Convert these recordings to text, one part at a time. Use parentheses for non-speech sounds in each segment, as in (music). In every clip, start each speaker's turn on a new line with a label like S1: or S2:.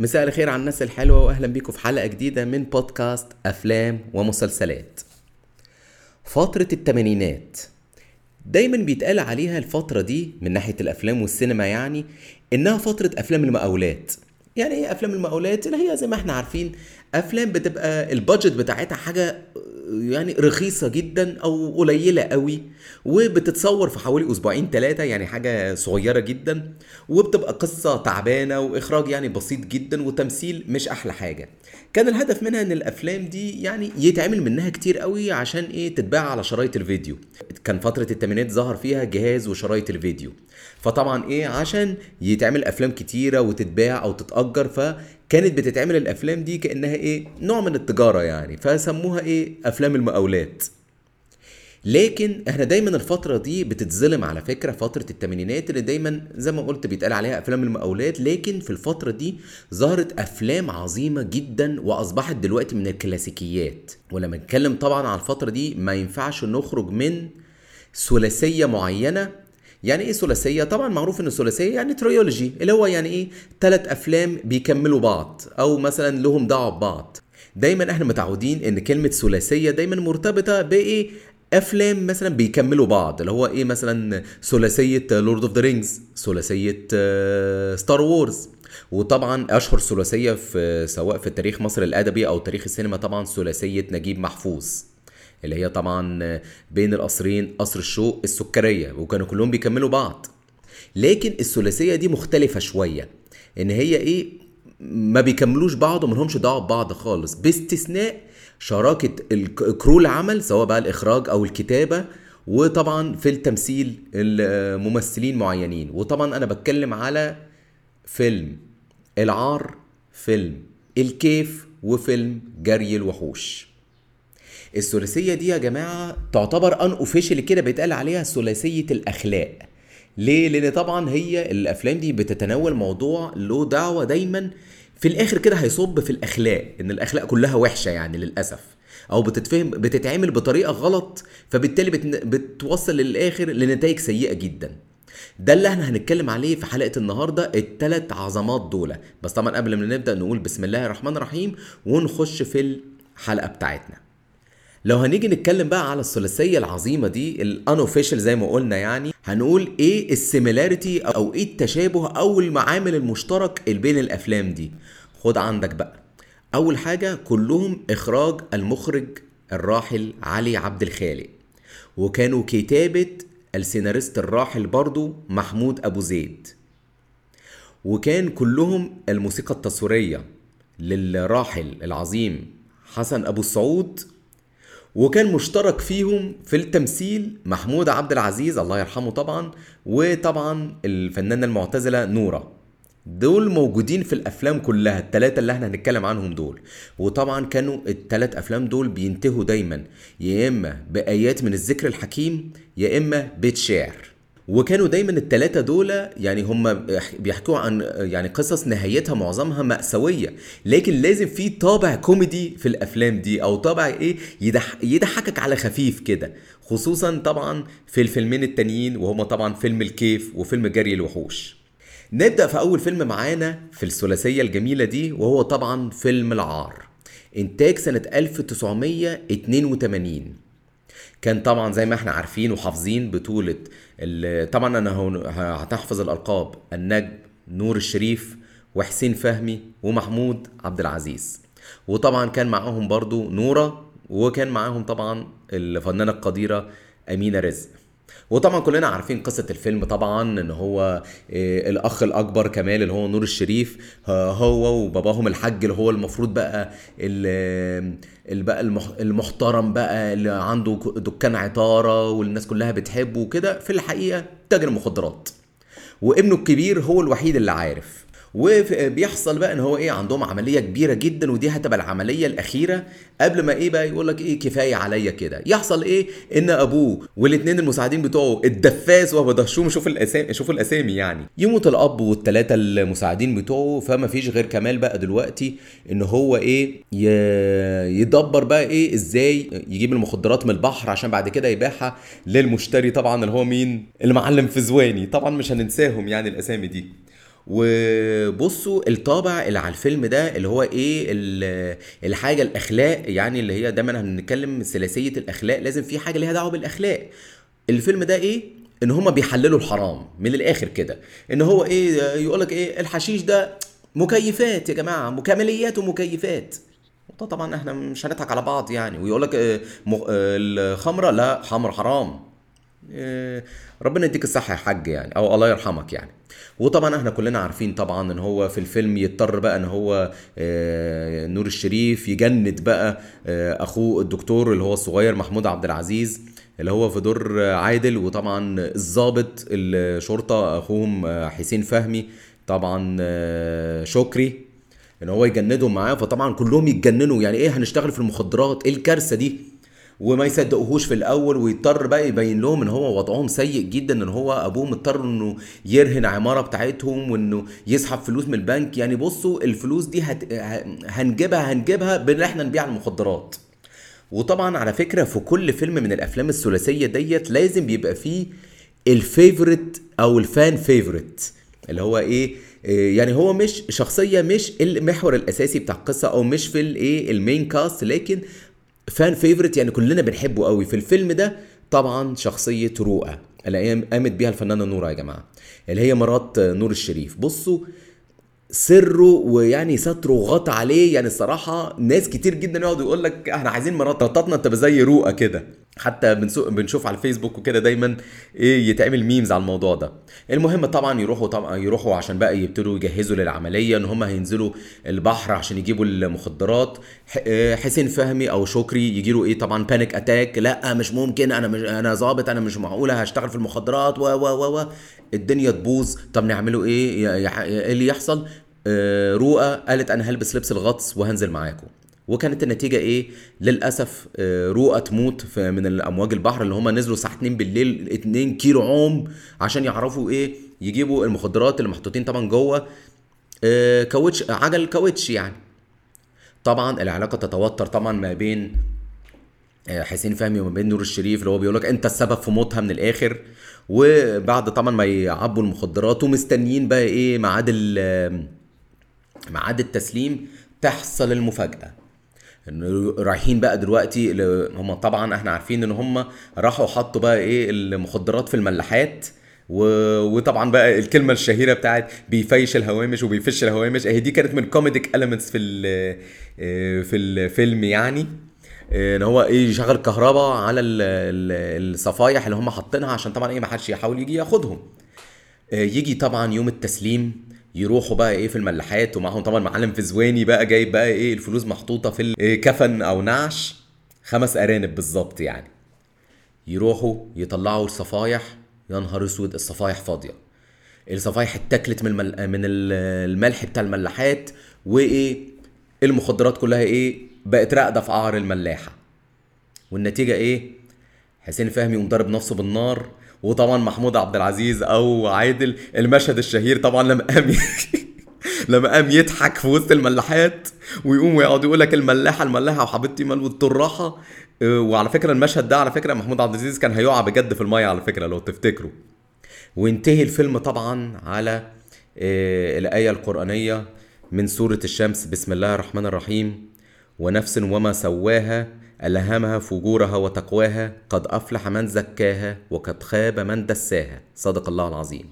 S1: مساء الخير على الناس الحلوة وأهلا بيكم في حلقة جديدة من بودكاست أفلام ومسلسلات. فترة التمانينات دايما بيتقال عليها الفترة دي من ناحية الأفلام والسينما يعني إنها فترة أفلام المقاولات. يعني إيه أفلام المقاولات؟ اللي هي زي ما إحنا عارفين أفلام بتبقى البادجت بتاعتها حاجة يعني رخيصة جدا أو قليلة قوي وبتتصور في حوالي أسبوعين ثلاثة يعني حاجة صغيرة جدا وبتبقى قصة تعبانة وإخراج يعني بسيط جدا وتمثيل مش أحلى حاجة. كان الهدف منها إن الأفلام دي يعني يتعمل منها كتير قوي عشان إيه تتباع على شرايط الفيديو. كان فترة الثمانينات ظهر فيها جهاز وشرايط الفيديو. فطبعا إيه عشان يتعمل أفلام كتيرة وتتباع أو تتأجر فكانت بتتعمل الأفلام دي كأنها إيه نوع من التجارة يعني فسموها إيه أفلام المقاولات. لكن إحنا دايما الفترة دي بتتظلم على فكرة فترة الثمانينات اللي دايما زي ما قلت بيتقال عليها أفلام المقاولات لكن في الفترة دي ظهرت أفلام عظيمة جدا وأصبحت دلوقتي من الكلاسيكيات. ولما نتكلم طبعا على الفترة دي ما ينفعش نخرج من ثلاثية معينة. يعني إيه ثلاثية؟ طبعا معروف إن الثلاثية يعني trilogy اللي هو يعني إيه ثلاث أفلام بيكملوا بعض أو مثلا لهم دعوة ببعض. دايما إحنا متعودين إن كلمة ثلاثية دايما مرتبطة بإيه؟ أفلام مثلا بيكملوا بعض اللي هو إيه مثلا ثلاثية Lord of the Rings ثلاثية Star Wars وطبعا أشهر ثلاثية في سواء في تاريخ مصر الأدبي أو تاريخ السينما طبعا ثلاثية نجيب محفوظ اللي هي طبعا بين القصرين قصر الشوق السكرية وكانوا كلهم بيكملوا بعض. لكن الثلاثية دي مختلفة شوية إن هي إيه ما بيكملوش بعض وملهمش دعوة ببعض خالص. باستثناء شراكة crew العمل سواء بقى الإخراج أو الكتابة وطبعا في التمثيل الممثلين معينين. وطبعا أنا بتكلم على فيلم العار فيلم الكيف وفيلم جري الوحوش. الثلاثية دي يا جماعة تعتبر ان اوفيشال كده بيتقال عليها ثلاثية الأخلاق. ليه؟ لأن طبعا هي الأفلام دي بتتناول موضوع له دعوة دايما في الآخر كده هيصب في الأخلاق إن الأخلاق كلها وحشة يعني للأسف. أو بتتفهم بتتعمل بطريقة غلط فبالتالي بت... بتوصل للآخر لنتائج سيئة جدا. ده اللي إحنا هنتكلم عليه في حلقة النهارده الثلاث عظمات دول. بس طبعا قبل ما نبدأ نقول بسم الله الرحمن الرحيم ونخش في الحلقة بتاعتنا. لو هنيجي نتكلم بقى على الثلاثية العظيمة دي ال unofficial زي ما قلنا يعني هنقول إيه ال similarity أو إيه التشابه أو المعامل المشترك بين الأفلام دي. خد عندك بقى. أول حاجة كلهم إخراج المخرج الراحل علي عبد الخالق. وكانوا كتابة السيناريست الراحل برضو محمود أبو زيد. وكان كلهم الموسيقى التصويرية للراحل العظيم حسن أبو السعود وكان مشترك فيهم في التمثيل محمود عبد العزيز الله يرحمه طبعا وطبعا الفنانة المعتزلة نورة. دول موجودين في الأفلام كلها الثلاثه اللي إحنا هنتكلم عنهم دول. وطبعا كانوا الثلاث أفلام دول بينتهوا دايما يا إما بآيات من الذكر الحكيم يا إما بيت شعر. وكانوا دايما التلاتة دول يعني هم بيحكوا عن يعني قصص نهايتها معظمها مأساوية. لكن لازم في طابع كوميدي في الأفلام دي أو طابع إيه يضح يضحكك على خفيف كده. خصوصا طبعا في الفيلمين التانيين وهما طبعا فيلم الكيف وفيلم جري الوحوش. نبدأ في أول فيلم معانا في الثلاثية الجميلة دي وهو طبعا فيلم العار. إنتاج سنة 1982 كان طبعا زي ما إحنا عارفين وحافظين بطولة طبعا أنا هتحفظ الألقاب. النجم نور الشريف وحسين فهمي ومحمود عبد العزيز. وطبعا كان معاهم برضو نورة وكان معاهم طبعا الفنانة القديرة أمينة رزق. وطبعا كلنا عارفين قصة الفيلم طبعا إن هو الأخ الأكبر كمال اللي هو نور الشريف هو وباباهم الحاج اللي هو المفروض بقى بقى المحترم بقى اللي عنده دكان عطارة والناس كلها بتحبه وكده في الحقيقة تاجر مخدرات. وابنه الكبير هو الوحيد اللي عارف. وبيحصل بقى إن هو إيه عندهم عملية كبيرة جدا ودي هتبقى العملية الأخيرة قبل ما إيه بقى يقول لك إيه كفاية عليا كده. يحصل إيه؟ إن أبوه والاثنين المساعدين بتوعه الدفاس وهو دهشوم شوف الأسامي شوف الأسامي يعني. يموت الأب والثلاثه المساعدين بتوعه فما فيش غير كمال بقى دلوقتي إن هو إيه يدبر بقى إيه إزاي يجيب المخدرات من البحر عشان بعد كده يبيعها للمشتري طبعا اللي هو مين؟ المعلم فزواني طبعا مش هننساهم يعني الأسامي دي. وبصوا الطابع اللي على الفيلم ده اللي هو إيه ال- الحاجة الأخلاق يعني اللي هي دايما هنتكلم ثلاثيه الأخلاق لازم في حاجة ليها دعوة بالأخلاق. الفيلم ده إيه؟ ان هما بيحللوا الحرام من الآخر كده. ان هو إيه يقول لك إيه الحشيش ده مكيفات يا جماعة مكمليات ومكيفات. طبعا إحنا مش هنضحك على بعض يعني. ويقول لك آه، آه، الخمرة لا خمر حرام. آه، ربنا يديك الصحة يا حاج يعني أو الله يرحمك يعني. وطبعا إحنا كلنا عارفين طبعا إن هو في الفيلم يضطر بقى إن هو آه، نور الشريف يجند بقى آه، أخوه الدكتور اللي هو الصغير محمود عبد العزيز اللي هو في دور عادل وطبعا الضابط الشرطة أخوهم آه، حسين فهمي. طبعا شكري إن هو يجندهم معاه. فطبعا كلهم يتجننوا. يعني إيه هنشتغل في المخدرات؟ إيه الكارثة دي؟ وما يصدقوهوش في الأول ويضطر بقى يبين لهم إن هو وضعهم سيء جدا إن هو أبوه مضطر إنه يرهن عمارة بتاعتهم وإنه يسحب فلوس من البنك. يعني بصوا الفلوس دي هت... هنجيبها هنجيبها بإن إحنا نبيع المخدرات. وطبعا على فكرة في كل فيلم من الأفلام الثلاثية ديت لازم بيبقى فيه ال favorite أو ال fan favorite اللي هو إيه إيه، يعني هو مش شخصية مش المحور الأساسي بتاع القصة أو مش في الايه ال main cast لكن fan favorite يعني كلنا بنحبه قوي. في الفيلم ده طبعا شخصية رؤى اللي قامت بيها الفنانة نورة يا جماعة اللي هي مرات نور الشريف. بصوا سره ويعني ستره وغطى عليه يعني الصراحة ناس كتير جدا يقعدوا يقول لك إحنا عايزين مرات مراتنا تبقى زي رؤى كده. حتى بنشوف على الفيسبوك وكده دايما إيه يتعمل ميمز على الموضوع ده. المهم طبعا يروحوا طبعا يروحوا عشان بقى يبتدوا يجهزوا للعملية إن هم هينزلوا البحر عشان يجيبوا المخدرات. آه، حسين فهمي أو شكري يجي له إيه طبعا panic attack لأ مش ممكن أنا مش أنا ظابط أنا مش معقولة هشتغل في المخدرات و و و الدنيا تبوظ. طب نعمله إيه؟ إيه اللي يحصل؟ آه، رؤى قالت أنا هلبس لبس الغطس وهنزل معاكم. وكانت النتيجة إيه؟ للأسف آه، رؤى تموت من الأمواج البحر اللي هم نزلوا الساعة 2 بالليل 2 كيلو عوم عشان يعرفوا إيه؟ يجيبوا المخدرات اللي محطوطين طبعا جوه آه، كاوتش عجل كاوتش يعني طبعا العلاقة تتوتر طبعا ما بين آه، حسين فهمي وما بين نور الشريف اللي هو بيقول لك أنت السبب في موتها من الآخر وبعد طبعا ما يعبوا المخدرات ومستنيين بقى إيه ميعاد ميعاد التسليم تحصل المفاجأة إنه رايحين بقى دلوقتي هم طبعا إحنا عارفين إن هم راحوا حطوا بقى إيه المخدرات في الملاحات و... وطبعا بقى الكلمة الشهيرة بتاعت بيفيش الهوامش وبيفش الهوامش. اهي دي كانت من كوميديك المنتس في ال... آه، في الفيلم يعني. إن هو إيه يشغل كهرباء على ال... ال- الصفايح اللي هم حاطينها عشان طبعا إيه ما حدش يحاول يجي ياخدهم. آه، يجي طبعا يوم التسليم. يروحوا بقى إيه في الملاحات ومعاهم طبعا معلم فزواني بقى جايب بقى إيه الفلوس محطوطة في الكفن أو نعش. خمس أرانب بالظبط يعني. يروحوا يطلعوا الصفايح. يا نهار أسود الصفايح فاضية. الصفايح اتاكلت من المل... من ال- الملح بتاع الملاحات وإيه المخدرات كلها إيه بقت راقدة في قعر الملاحة. والنتيجة إيه؟ حسين فهمي يقوم ضارب نفسه بالنار. وطبعا محمود عبد العزيز أو عادل المشهد الشهير طبعا لما قام (laughs) لما قام يضحك في وسط الملاحات ويقوم ويقعد يقول لك الملاحة الملاحة وحبيبتي مال الطراحه آه، وعلى فكرة المشهد ده على فكرة محمود عبد العزيز كان هيقع بجد في المية على فكرة لو تفتكروا. وينتهي الفيلم طبعا على آه، الآية القرآنية من سورة الشمس بسم الله الرحمن الرحيم. ونفس وما سواها ألهمها فجورها وتقواها قد أفلح من زكاها وقد خاب من دساها. صدق الله العظيم.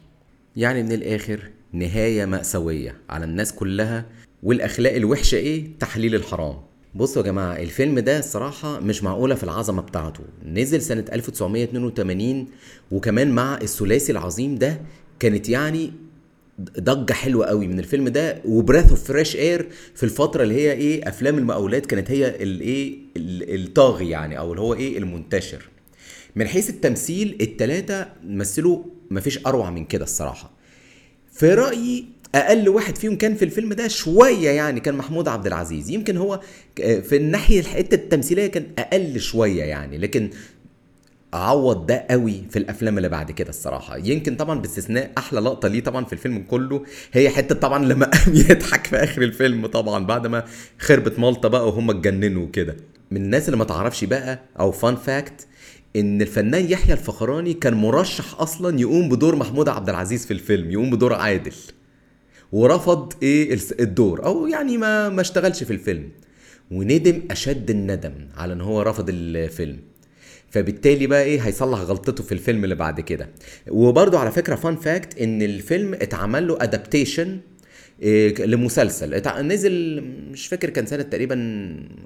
S1: يعني من الآخر نهاية مأساوية على الناس كلها. والأخلاق الوحشة إيه؟ تحليل الحرام. بصوا يا جماعة الفيلم ده الصراحة مش معقولة في العظمة بتاعته. نزل سنة 1982 وكمان مع الثلاثي العظيم ده كانت يعني ضجة حلوة قوي من الفيلم ده و breath of fresh air في الفترة اللي هي إيه أفلام المقاولات كانت هي الايه ال- الطاغي يعني أو اللي هو إيه المنتشر. من حيث التمثيل التلاتة مثلوا مفيش أروع من كده الصراحة. في رأيي أقل واحد فيهم كان في الفيلم ده شوية يعني كان محمود عبد العزيز. يمكن هو في الناحية الحتة التمثيلية كان أقل شوية يعني لكن عوض ده قوي في الأفلام اللي بعد كده الصراحة. يمكن طبعا باستثناء أحلى لقطة ليه طبعا في الفيلم كله هي حتة طبعا لما (laughs) قام يضحك في آخر الفيلم طبعا بعد ما خربت مالطا بقى وهم اتجننوا كده من الناس اللي ما تعرفش بقى أو فان فاكت إن الفنان يحيى الفخراني كان مرشح أصلا يقوم بدور محمود عبد العزيز في الفيلم يقوم بدور عادل. ورفض إيه الدور. أو يعني ما ما اشتغلش في الفيلم. وندم أشد الندم على إن هو رفض الفيلم. فبالتالي بقى إيه هيصلح غلطته في الفيلم اللي بعد كده. وبرده على فكرة fun fact إن الفيلم اتعمل له adaptation إيه لمسلسل. نزل مش فاكر كان سنة تقريبا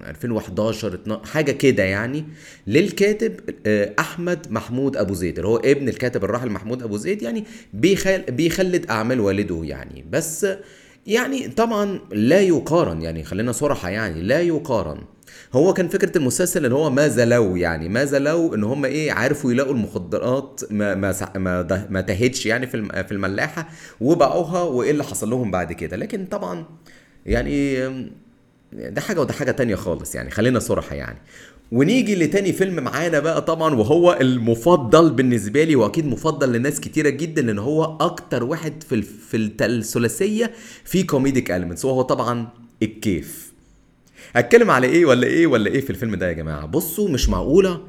S1: 2011 12 حاجة كده يعني للكاتب آه، أحمد محمود أبو زيد. اللي هو ابن الكاتب الراحل محمود أبو زيد يعني بيخل بيخلد اعمال والده يعني. بس يعني طبعا لا يقارن يعني خلينا صراحة يعني لا يقارن هو كان فكرة المسلسل إن هو ماذا لو يعني ماذا لو إن هم إيه عرفوا يلاقوا المخدرات ما ما ما, ما تهتش يعني في في الملاحة وباعوها وإيه اللي حصل لهم بعد كده. لكن طبعا يعني ده حاجة وده حاجة تانية خالص يعني خلينا صراحة يعني. ونيجي لتاني فيلم معانا بقى طبعا وهو المفضل بالنسبة لي وأكيد مفضل لناس كتيرة جدا لأن هو أكتر واحد في في الثلاثية في كوميديك المنتس وهو طبعا الكيف. اتكلم على إيه ولا إيه ولا إيه في الفيلم ده يا جماعة؟ بصوا مش معقولة.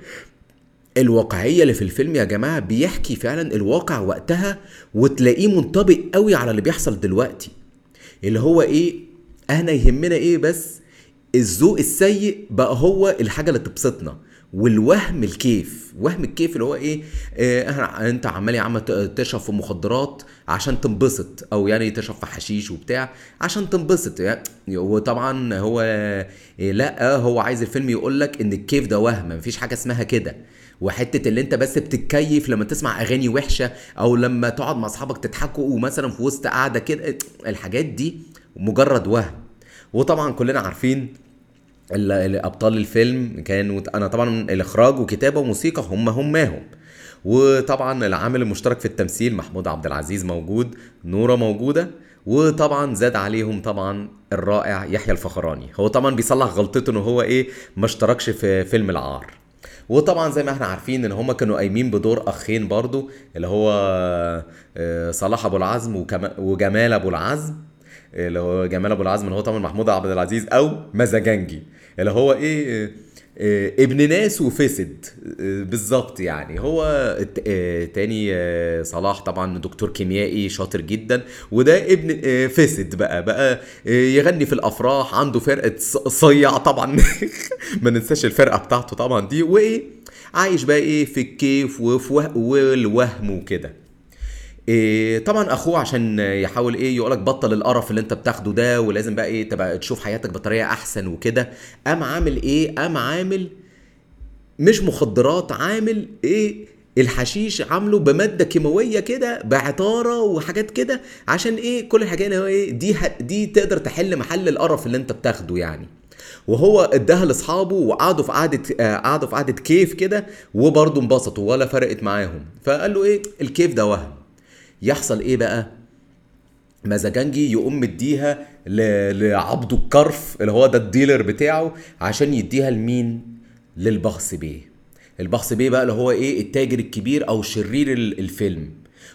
S1: الواقعية اللي في الفيلم يا جماعة بيحكي فعلا الواقع وقتها وتلاقيه منطبق قوي على اللي بيحصل دلوقتي. اللي هو إيه؟ إحنا يهمنا إيه بس؟ الذوق السيء بقى هو الحاجة اللي تبسطنا. والوهم الكيف وهم الكيف اللي هو إيه, إيه أنت عمال يا عم تشرب في مخدرات عشان تنبسط أو يعني تشرب في حشيش وبتاع عشان تنبسط يعني وطبعا هو إيه لأ هو عايز الفيلم يقول لك إن الكيف ده وهم مفيش حاجة اسمها كده. وحتة اللي أنت بس بتتكيف لما تسمع أغاني وحشة أو لما تقعد مع أصحابك تضحكوا ومثلا في وسط قاعدة كده الحاجات دي مجرد وهم. وطبعا كلنا عارفين أبطال الفيلم كانوا أنا طبعا الإخراج وكتابة وموسيقى هم هماهم وطبعا العامل المشترك في التمثيل محمود عبد العزيز موجود نورة موجودة وطبعا زاد عليهم طبعا الرائع يحيى الفخراني. هو طبعا بيصلح غلطته إن هو إيه ما اشتركش في فيلم العار. وطبعا زي ما إحنا عارفين إن هم كانوا قايمين بدور أخين برضو اللي هو آه، صلاح أبو العزم وجمال أبو العزم. اللي هو جمال أبو العزم اللي هو طبعا محمود عبد العزيز أو مزاجنجي. اللي هو إيه آه، ابن ناس وفسد آه، بالظبط يعني. هو آه، تاني صلاح طبعا دكتور كيميائي شاطر جدا وده ابن فسد بقى بقى يغني في الأفراح عنده فرقة صيع طبعا. (laughs) ما ننساش الفرقة بتاعته طبعا دي وإيه عايش بقى إيه في الكيف والوهم وكده. إيه طبعا أخوه عشان يحاول إيه يقولك بطل القرف اللي أنت بتاخده ده ولازم بقى إيه تبقى تشوف حياتك بطريقة أحسن وكده. قام عامل إيه؟ قام عامل مش مخدرات عامل إيه الحشيش عامله بمادة كيماوية كده بعطارة وحاجات كده عشان إيه كل الحاجات اللي هو إيه دي دي تقدر تحل محل القرف اللي أنت بتاخده يعني. وهو اداها لأصحابه وقعدوا في قعدة آه، قعدوا في قعدة كيف كده وبرضه انبسطوا ولا فرقت معاهم. فقال له إيه الكيف ده وهم. يحصل إيه بقى؟ مزاجنجي يقوم مديها لعبده الكرف اللي هو ده الديلر بتاعه عشان يديها لمين؟ للبهظ بيه. البهظ بيه بقى اللي هو إيه؟ التاجر الكبير أو شرير الفيلم.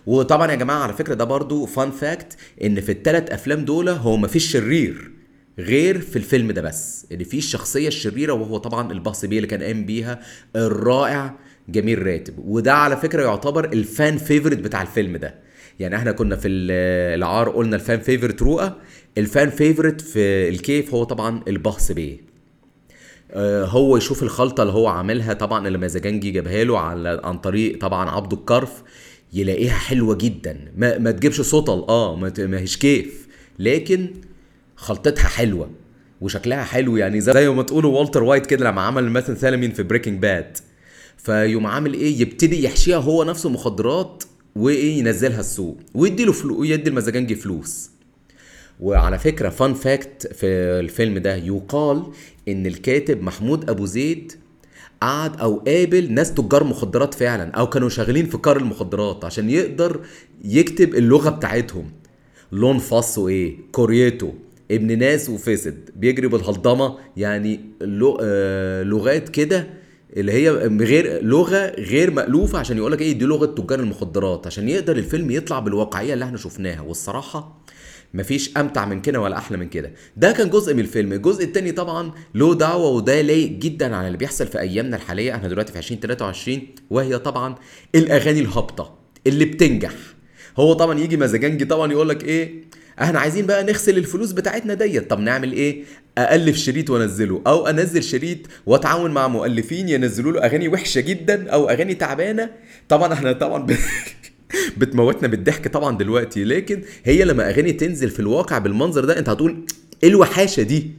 S1: وطبعا يا جماعة على فكرة ده برضو fun fact إن في الثلاث أفلام دول هو مفيش شرير غير في الفيلم ده بس. ان في الشخصية الشريرة وهو طبعا البهظ بيه اللي كان قايم بيها الرائع جميل راتب. وده على فكرة يعتبر ال fan favorite بتاع الفيلم ده. يعني إحنا كنا في العار قلنا ال fan favorite رؤى ال fan favorite في الكيف هو طبعا البهظ بيه. آه، هو يشوف الخلطة اللي هو عاملها طبعا اللي المزاجنجي جابها له على عن طريق طبعا عبده الكرف يلاقيها حلوة جدا. ما, ما تجيبش سطل آه ما هيش كيف. لكن خلطتها حلوة وشكلها حلو يعني زي ما تقولوا Walter White كده لما عمل مثلا ثالمين في Breaking Bad. فيقوم عامل إيه؟ يبتدي يحشيها هو نفسه مخدرات وإيه ينزلها السوق ويدي له فلو يدي المزاجنجي فلوس. وعلى فكرة فان فاكت في الفيلم ده يقال إن الكاتب محمود أبو زيد قعد أو قابل ناس تجار مخدرات فعلا أو كانوا شغالين في كار المخدرات عشان يقدر يكتب اللغة بتاعتهم. لون فاصو إيه؟ كوريتو. ابن ناس وفاسد بيجري بالهلضمه يعني آه، لغات كده اللي هي غير لغة غير مألوفة عشان يقول لك إيه دي لغة تجار المخدرات عشان يقدر الفيلم يطلع بالواقعية اللي إحنا شفناها. والصراحة مفيش أمتع من كده ولا أحلى من كده. ده كان جزء من الفيلم. الجزء التاني طبعا له دعوة وده لايق جدا على اللي بيحصل في أيامنا الحالية. إحنا دلوقتي في 2023 وهي طبعا الأغاني الهابطة اللي بتنجح. هو طبعا يجي مزاجنجي طبعا يقول لك إيه إحنا عايزين بقى نغسل الفلوس بتاعتنا ديت. طب نعمل إيه؟ الف شريط وأنزله أو أنزل شريط وأتعاون مع مؤلفين ينزلوا له أغاني وحشة جدا أو أغاني تعبانة. طبعا إحنا طبعا ب... (laughs) بتموتنا بالضحك طبعا دلوقتي. لكن هي لما أغاني تنزل في الواقع بالمنظر ده أنت هتقول إيه الوحاشة دي؟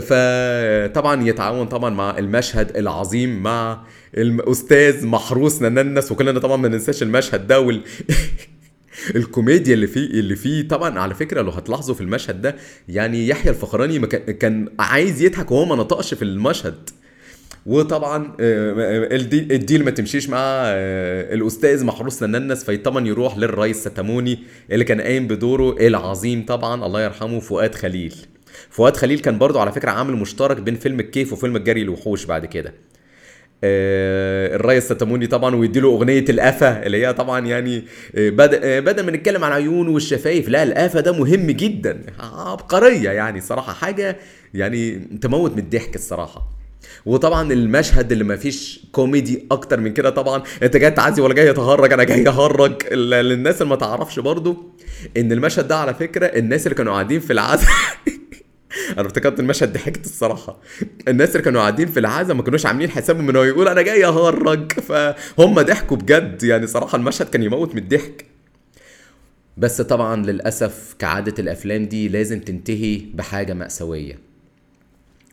S1: فطبعا يتعاون طبعا مع المشهد العظيم مع الاستاذ محروس نننس وكلنا طبعا ما ننساش المشهد ده وال... (laughs) الكوميديا اللي فيه اللي فيه طبعا على فكرة لو هتلاحظوا في المشهد ده يعني يحيى الفخراني كان عايز يضحك وهو ما نطقش في المشهد. وطبعا الديل, الديل ما تمشيش مع الأستاذ محروس نننس فطبعا يروح للرئيس ستاموني اللي كان قايم بدوره العظيم طبعا الله يرحمه فؤاد خليل. فؤاد خليل كان برضو على فكرة عامل مشترك بين فيلم الكيف وفيلم الجري الوحوش بعد كده. آه الريس ستاموني طبعا ويديله أغنية القفا اللي هي طبعا يعني آه بدأ آه بدل ما نتكلم عن عيون والشفايف. لا القفا ده مهم جدا. عبقرية يعني صراحة حاجة يعني تموت من الضحك الصراحة. وطبعا المشهد اللي ما فيش كوميدي أكتر من كده طبعا أنت جاي تعزي ولا جاي تهرج أنا جاي أهرج. للناس اللي ما تعرفش برضو إن المشهد ده على فكرة الناس اللي كانوا قاعدين في العزاء أنا افتكرت المشهد ضحكت الصراحة. الناس اللي كانوا قاعدين في العزا ما كانوش عاملين حسابهم إنه يقول أنا جاي أهرج. فهم ضحكوا بجد. يعني صراحة المشهد كان يموت من الضحك. بس طبعا للأسف كعادة الأفلام دي لازم تنتهي بحاجة مأساوية.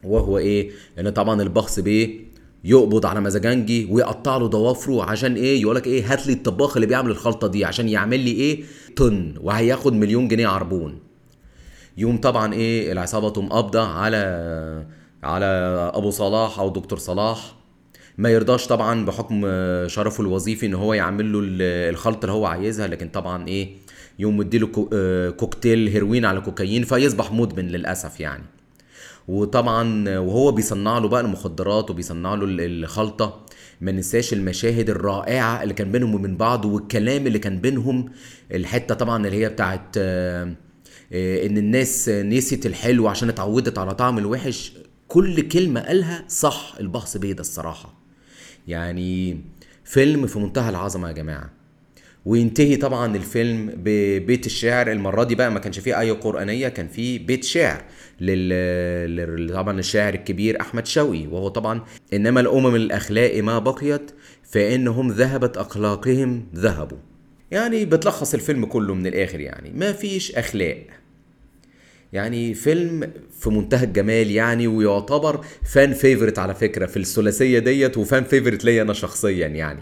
S1: وهو إيه؟ إن طبعا البخص بيه يقبض على مزاجنجي ويقطع له ضوافره عشان إيه؟ يقولك إيه؟ هات لي الطباخ اللي بيعمل الخلطة دي عشان يعمل لي إيه؟ طن وهياخد مليون جنيه عربون. يوم طبعا إيه العصابة تقوم قابضة على على أبو صلاح أو دكتور صلاح. ما يرضاش طبعا بحكم شرفه الوظيفي إن هو يعمل له الخلطة اللي هو عايزها لكن طبعا إيه يوم مديله كوكتيل هيروين على كوكايين فيصبح مدمن للأسف يعني. وطبعا وهو بيصنع له بقى المخدرات وبيصنع له الخلطة ما ننساش المشاهد الرائعة اللي كان بينهم وبين بعض والكلام اللي كان بينهم. الحتة طبعا اللي هي بتاعت إن الناس نسيت الحلو عشان اتعودت على طعم الوحش. كل كلمة قالها صح البحث بيضة الصراحة. يعني فيلم في منتهى العظمة يا جماعة. وينتهي طبعا الفيلم ببيت الشعر. المرة دي بقى ما كانش فيه آية قرآنية كان فيه بيت شعر لل... طبعا الشاعر الكبير أحمد شوقي. وهو طبعا إنما الأمم الأخلاق ما بقيت فإنهم ذهبت أخلاقهم ذهبوا. يعني بتلخص الفيلم كله من الآخر يعني. ما فيش أخلاق. يعني فيلم في منتهى الجمال يعني ويعتبر fan favorite على فكرة في الثلاثية ديت و fan favorite ليا أنا شخصيا يعني.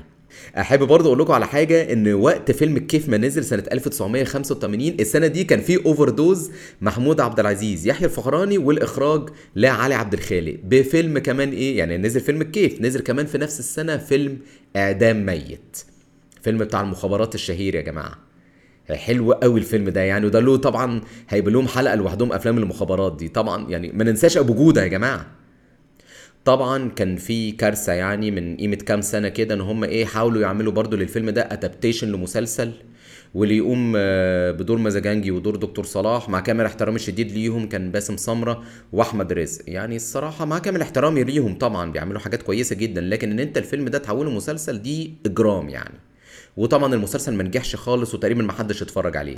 S1: أحب برضه أقول لكم على حاجة إن وقت فيلم الكيف ما نزل سنة 1985 السنة دي كان في overdose محمود عبد العزيز يحيى الفخراني والإخراج لعلي عبد الخالق. بفيلم كمان إيه؟ يعني نزل فيلم الكيف نزل كمان في نفس السنة فيلم اعدام ميت. فيلم بتاع المخابرات الشهير يا جماعة. حلو قوي الفيلم ده يعني وده له طبعا هيبقى لهم حلقة لوحدهم أفلام المخابرات دي. طبعا يعني ما ننساش أبو جودة يا جماعة. طبعا كان في كارثة يعني من قيمة كام سنة كده إن هم إيه حاولوا يعملوا برضو للفيلم ده ادابتيشن لمسلسل واللي يقوم بدور مزاجنجي ودور دكتور صلاح مع كامل احترامي الشديد ليهم كان باسم سمرة وأحمد رزق. يعني الصراحة مع كامل احترامي ليهم طبعا بيعملوا حاجات كويسة جدا لكن إن أنت الفيلم ده تحوله مسلسل دي إجرام يعني. وطبعا المسلسل ما نجحش خالص وتقريبا ما حدش اتفرج عليه.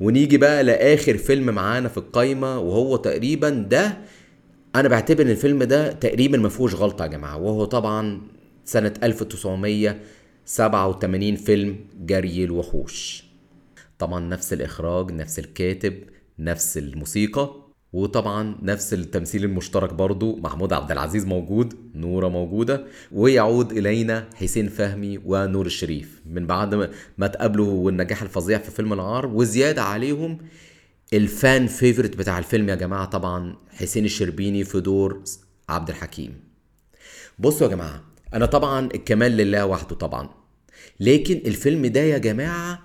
S1: ونيجي بقى لآخر فيلم معانا في القايمة وهو تقريبا ده أنا بعتبر إن الفيلم ده تقريبا ما فيهوش غلطة يا جماعة. وهو طبعا سنة 1987 فيلم جري الوحوش. طبعا نفس الإخراج نفس الكاتب نفس الموسيقى. وطبعا نفس التمثيل المشترك برضو محمود عبد العزيز موجود نورة موجودة ويعود إلينا حسين فهمي ونور الشريف. من بعد ما تقابلوا والنجاح الفظيع في فيلم العار وزيادة عليهم الفان فيفورت بتاع الفيلم يا جماعة طبعا حسين الشربيني في دور عبد الحكيم. بصوا يا جماعة أنا طبعا الكمال لله وحده طبعا لكن الفيلم ده يا جماعة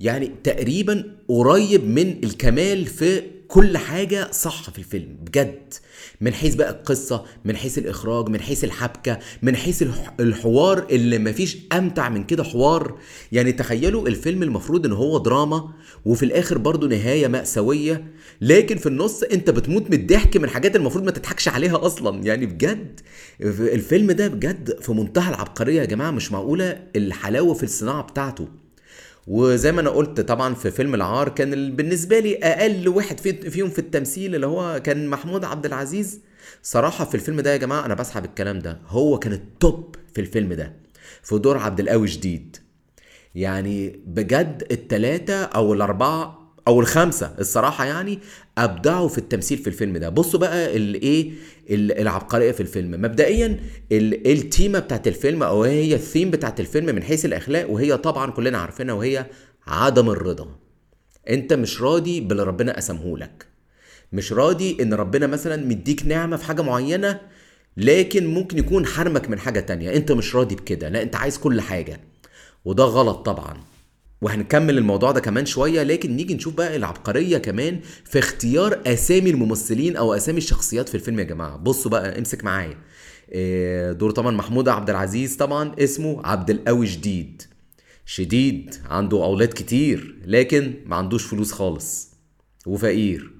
S1: يعني تقريبا قريب من الكمال في كل حاجة صح في الفيلم بجد. من حيث بقى القصة من حيث الإخراج من حيث الحبكة من حيث الحوار اللي مفيش أمتع من كده حوار. يعني تخيلوا الفيلم المفروض إن هو دراما وفي الآخر برضه نهاية مأساوية لكن في النص أنت بتموت من الضحك من حاجات المفروض ما تضحكش عليها أصلا. يعني بجد الفيلم ده بجد في منتهى العبقرية يا جماعة مش معقولة الحلاوة في الصناعة بتاعته. وزي ما أنا قلت طبعا في فيلم العار كان ال- بالنسبة لي أقل واحد في- فيهم في التمثيل اللي هو كان محمود عبد العزيز. صراحة في الفيلم ده يا جماعة أنا بسحب الكلام ده. هو كان التوب في الفيلم ده في دور عبد القوي جديد يعني بجد التلاتة أو الأربعة أو الخمسة الصراحة يعني أبدعوا في التمثيل في الفيلم ده. بصوا بقى الايه ال- العبقرية في الفيلم. مبدئيا ال- التيمة بتاعت الفيلم أو هي الثيم بتاعت الفيلم من حيث الأخلاق وهي طبعا كلنا عارفينها وهي عدم الرضا. أنت مش راضي باللي ربنا قسمهولك مش راضي إن ربنا مثلا مديك نعمة في حاجة معينة لكن ممكن يكون حرمك من حاجة تانية. أنت مش راضي بكده. لا أنت عايز كل حاجة. وده غلط طبعا. وهنكمل الموضوع ده كمان شوية لكن نيجي نشوف بقى العبقرية كمان في اختيار أسامي الممثلين أو أسامي الشخصيات في الفيلم يا جماعة. بصوا بقى امسك معايا. إيه، دور طبعا محمود عبد العزيز طبعا اسمه عبد القوي جديد شديد عنده أولاد كتير لكن ما عندوش فلوس خالص وفقير.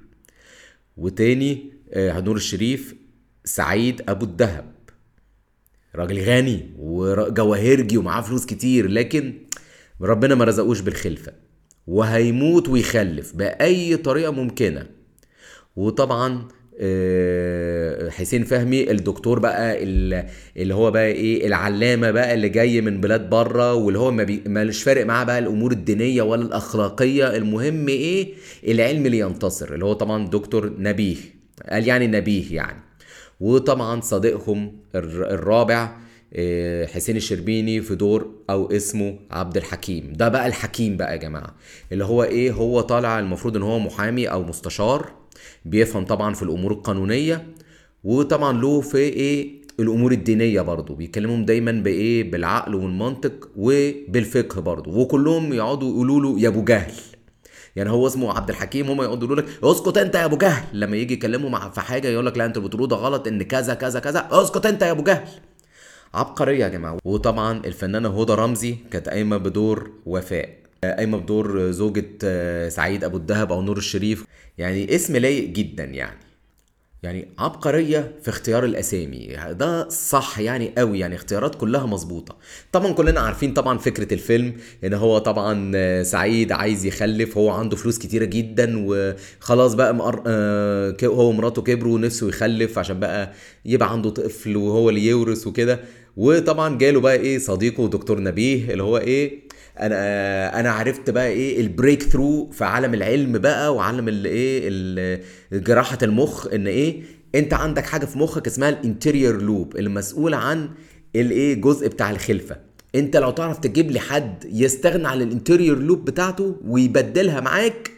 S1: وتاني آه، نور الشريف سعيد أبو الدهب. راجل غني وجواهرجي ومعاه فلوس كتير لكن ربنا ما رزقوش بالخلفة. وهيموت ويخلف بأي طريقة ممكنة. وطبعا آه، حسين فهمي الدكتور بقى ال- اللي هو بقى إيه العلامة بقى اللي جاي من بلاد بره واللي هو ما بي- مالش فارق معاه بقى الأمور الدينية ولا الأخلاقية. المهم إيه العلم اللي ينتصر اللي هو طبعا دكتور نبيه. قال يعني نبيه يعني. وطبعا صديقهم الر- الرابع حسين الشربيني في دور أو اسمه عبد الحكيم. ده بقى الحكيم بقى يا جماعة. اللي هو إيه؟ هو طالع المفروض إن هو محامي أو مستشار بيفهم طبعا في الأمور القانونية وطبعا له في إيه؟ الأمور الدينية برضه. بيكلمهم دايما بإيه؟ بالعقل والمنطق وبالفقه برضه. وكلهم يقعدوا يقولوا له يا أبو جهل. يعني هو اسمه عبد الحكيم هم يقعدوا يقولوا لك اسكت أنت يا أبو جهل. لما يجي يكلموا مع في حاجة يقول لك لا أنتوا بتقولوا ده غلط إن كذا كذا كذا. اسكت أنت يا أبو جهل. عبقرية يا جماعة. وطبعا الفنانة هدى رمزي كانت قايمة بدور وفاء قايمة بدور زوجة آه، سعيد أبو الدهب أو نور الشريف. يعني اسم لايق جدا يعني. يعني عبقرية في اختيار الأسامي. ده صح يعني قوي يعني اختيارات كلها مظبوطة. طبعا كلنا عارفين طبعا فكرة الفيلم إن هو طبعا سعيد عايز يخلف هو عنده فلوس كتيرة جدا وخلاص بقى مقر... آه، هو ومراته كبروا ونفسه يخلف عشان بقى يبقى عنده طفل وهو اللي يورث وكده. وطبعا جاله بقى إيه صديقه دكتور نبيه اللي هو إيه أنا أنا عرفت بقى إيه ال breakthrough في عالم العلم بقى وعالم الايه ال- جراحة المخ ان إيه انت عندك حاجة في مخك اسمها ال anterior lobe المسؤول عن الايه جزء بتاع الخلفة. انت لو تعرف تجيب لي حد يستغنى عن ال anterior lobe بتاعته ويبدلها معاك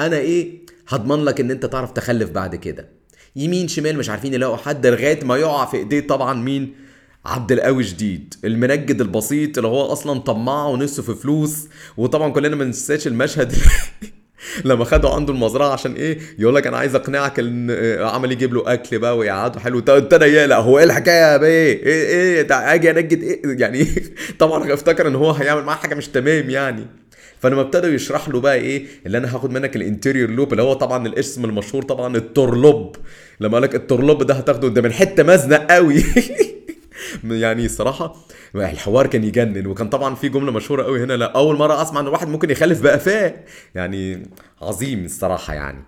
S1: أنا إيه هضمن لك ان انت تعرف تخلف بعد كده. يمين شمال مش عارفين يلاقوا حد لغاية ما يقع في ايديه طبعا مين؟ عبد القوي شديد المنجد البسيط اللي هو أصلا طماع ونفسه في فلوس. وطبعا كلنا ما ننساش المشهد (laughs) لما خدوا عنده المزرعة عشان إيه؟ يقول لك أنا عايز أقنعك إن عمل يجيب له أكل بقى ويقعده. حلو. ابتدى يقلق هو إيه الحكاية يا بيه؟ إيه إيه؟ أجي أنجد إيه؟ يعني (laughs) طبعا افتكر إن هو هيعمل معاه حاجة مش تمام يعني. فلما ابتدوا يشرح له بقى إيه؟ اللي أنا هاخد منك ال anterior lobe اللي هو طبعا الاسم المشهور طبعا التورلوب لما قال لك التورلوب ده هتاخده ده من حتة مزنق قوي. (laughs) يعني الصراحه الحوار كان يجنن وكان طبعا في جملة مشهورة قوي هنا لا أول مرة أسمع إن الواحد ممكن يخلف بقفاه يعني عظيم الصراحة يعني.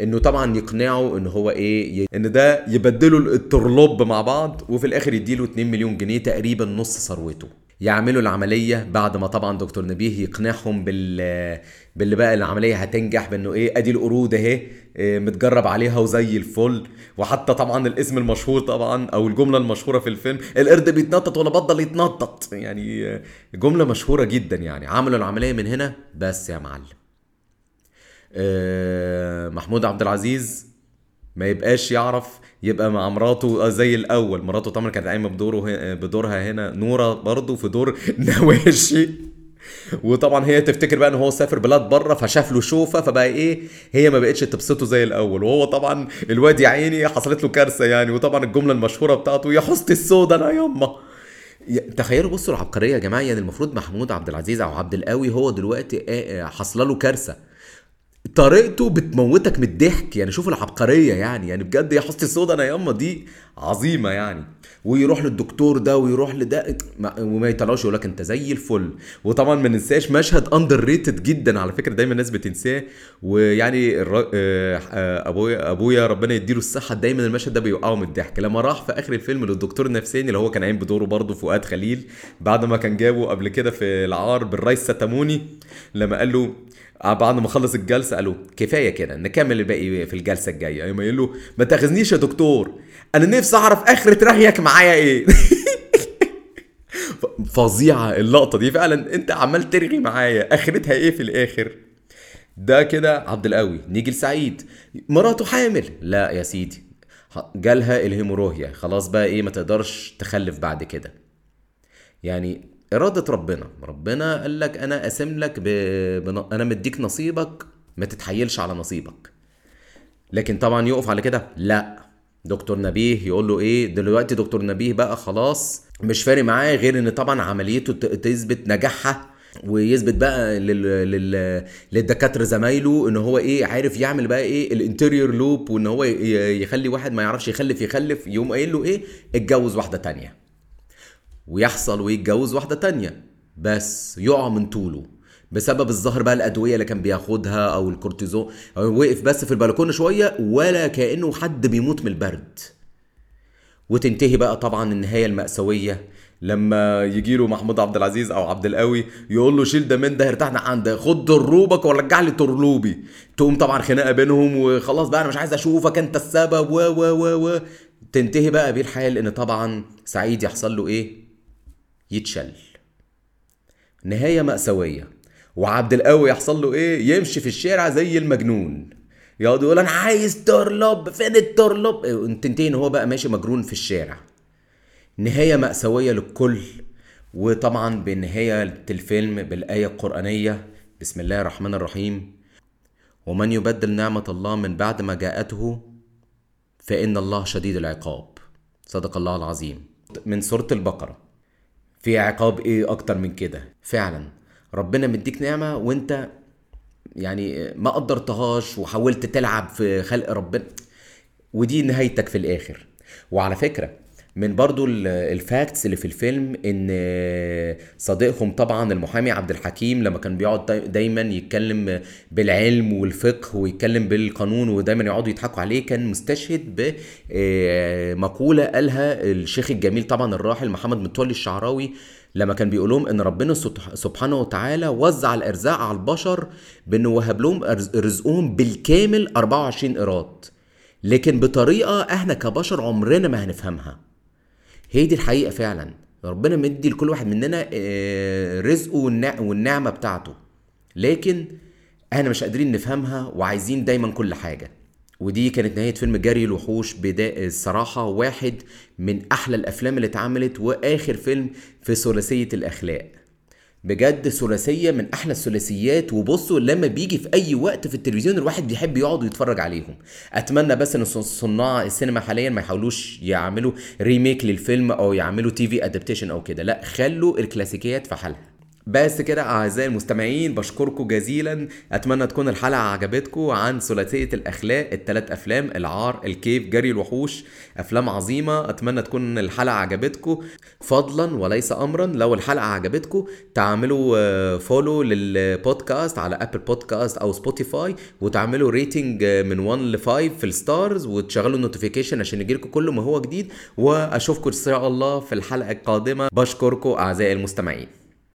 S1: إنه طبعا يقنعه إن هو إيه إن ده يبدلوا الترلوب مع بعض وفي الآخر يديله 2 مليون جنيه تقريبا نص ثروته. يعملوا العملية بعد ما طبعا دكتور نبيه يقنعهم بال باللي بقى العملية هتنجح بأنه إيه أدي القرود أهي إيه، متجرب عليها وزي الفل. وحتى طبعا الاسم المشهور طبعا أو الجملة المشهورة في الفيلم القرد بيتنطط ولا بطل يتنطط. يعني جملة مشهورة جدا يعني. عملوا العملية من هنا بس يا معلم. آه، محمود عبد العزيز ما يبقاش يعرف يبقى مع مراته زي الأول. مراته طبعا كانت قايمة بدوره بدورها هنا. نوره برضه في دور (laughs) نواشي. وطبعا هي تفتكر بقى إن هو سافر بلاد بره فشاف له شوفة فبقى إيه هي ما بقتش تبسطه زي الأول. وهو طبعا الواد يا عيني حصلت له كارثة يعني. وطبعا الجملة المشهورة بتاعته يا حصتي السودا أنا يما. تخيلوا بصوا العبقرية يا جماعة يعني المفروض محمود عبد العزيز أو عبد القوي هو دلوقتي آه، آه، حاصله له كارثة. طريقته بتموتك من الضحك يعني شوف العبقرية يعني يعني بجد يا حوستي السودا أنا ياما دي عظيمة يعني. ويروح للدكتور ده ويروح لده ما- وما يطلعوش يقول لك انت زي الفل. وطبعا ما ننساش مشهد underrated جدا على فكرة دايما الناس بتنساه. ويعني. آه، آه، ابويا أبويا ربنا يديله الصحة دايما المشهد ده بيوقعه من الضحك. لما راح في آخر الفيلم للدكتور النفساني اللي هو كان قايم بدوره برضه فؤاد خليل بعد ما كان جابه قبل كده في العار بالرئيس ستاموني لما قال له بعد ما خلص الجلسة قالوا كفاية كده نكمل الباقي في الجلسة الجاية. يوم يقول له ما تاخذنيش يا دكتور. أنا نفسي أعرف آخرة رغيك معايا إيه. (laughs) فظيعة اللقطة دي. فعلا أنت عمال ترغي معايا. آخرتها إيه في الآخر؟ ده كده عبد القوي نيجي لسعيد مراته حامل. لا يا سيدي. جالها الهيموروهيا. خلاص بقى إيه ما تقدرش تخلف بعد كده. يعني إرادة ربنا. ربنا قال لك أنا قاسم لك ب... بن... أنا مديك نصيبك. ما تتحيلش على نصيبك. لكن طبعا يقف على كده؟ لا. دكتور نبيه يقول له إيه دلوقتي دكتور نبيه بقى خلاص مش فارق معاه غير إن طبعا عمليته تثبت نجاحها ويثبت بقى لل... لل... للدكاترة زمايله إن هو إيه عارف يعمل بقى إيه الإنتيريور لوب وإن هو يخلي واحد ما يعرفش يخلف يخلف يقوم قايل له إيه اتجوز واحدة تانية. ويحصل ويتجوز واحدة تانية. بس يقع من طوله. بسبب الظهر بقى الأدوية اللي كان بياخدها أو الكورتيزون. وقف بس في البلكونة شوية ولا كأنه حد بيموت من البرد. وتنتهي بقى طبعا النهاية المأساوية لما يجي له محمود عبد العزيز أو عبد القوي يقول له شيل ده من ده ارتحنا عن ده خد دروبك ورجع لي ترلوبي. تقوم طبعا خناقة بينهم وخلاص بقى أنا مش عايز أشوفك أنت السبب و و و و. تنتهي بقى بيه الحال إن طبعا سعيد يحصل له إيه؟ يتشل. نهاية مأساوية. وعبد القوي يحصل له إيه؟ يمشي في الشارع زي المجنون. يقعد يقول أنا عايز ترلب فين الترلب؟ إيه، تنتهي ان هو بقى ماشي مجنون في الشارع. نهاية مأساوية للكل وطبعا بنهاية الفيلم بالآية القرآنية بسم الله الرحمن الرحيم. ومن يبدل نعمة الله من بعد ما جاءته فإن الله شديد العقاب. صدق الله العظيم. من سورة البقرة. في عقاب إيه أكتر من كده؟ فعلا. ربنا مديك نعمة وانت يعني ما قدرتهاش وحاولت تلعب في خلق ربنا ودي نهايتك في الآخر. وعلى فكرة من برضو ال- الفاكتس اللي في الفيلم إن صديقهم طبعا المحامي عبد الحكيم لما كان بيقعد داي- دايما يتكلم بالعلم والفقه ويتكلم بالقانون ودايما يقعدوا يضحكوا عليه كان مستشهد بمقولة قالها الشيخ الجميل طبعا الراحل محمد متولي الشعراوي لما كان بيقول لهم إن ربنا سبح- سبحانه وتعالى وزع الإرزاق على البشر بإنه وهب لهم رزقهم بالكامل 24 قيراط لكن بطريقة إحنا كبشر عمرنا ما هنفهمها. هي دي الحقيقة فعلا. ربنا مدي لكل واحد مننا آه، رزقه والنع- والنعمة بتاعته. لكن إحنا مش قادرين نفهمها وعايزين دايما كل حاجة. ودي كانت نهاية فيلم جري الوحوش بدا الصراحة واحد من أحلى الأفلام اللي اتعملت وآخر فيلم في ثلاثية الأخلاق. بجد ثلاثية من أحلى الثلاثيات وبصوا لما بيجي في أي وقت في التلفزيون الواحد بيحب يقعد ويتفرج عليهم. أتمنى بس إن صناع السينما حاليا ما يحاولوش يعملوا remake للفيلم أو يعملوا TV adaptation أو كده. لا خلوا الكلاسيكيات في حالها. بس كده أعزائي المستمعين بشكركم جزيلا. أتمنى تكون الحلقة عجبتكم عن ثلاثية الأخلاق الثلاث أفلام العار الكيف جري الوحوش أفلام عظيمة. أتمنى تكون الحلقة عجبتكم فضلا وليس امرا. لو الحلقة عجبتكم تعملوا follow للبودكاست على Apple Podcast أو Spotify وتعملوا rating من 1 ل 5 في ال stars وتشغلوا ال notification عشان يجيلكم كل ما هو جديد. وأشوفكم إن شاء الله في الحلقة القادمة. بشكركم أعزائي المستمعين.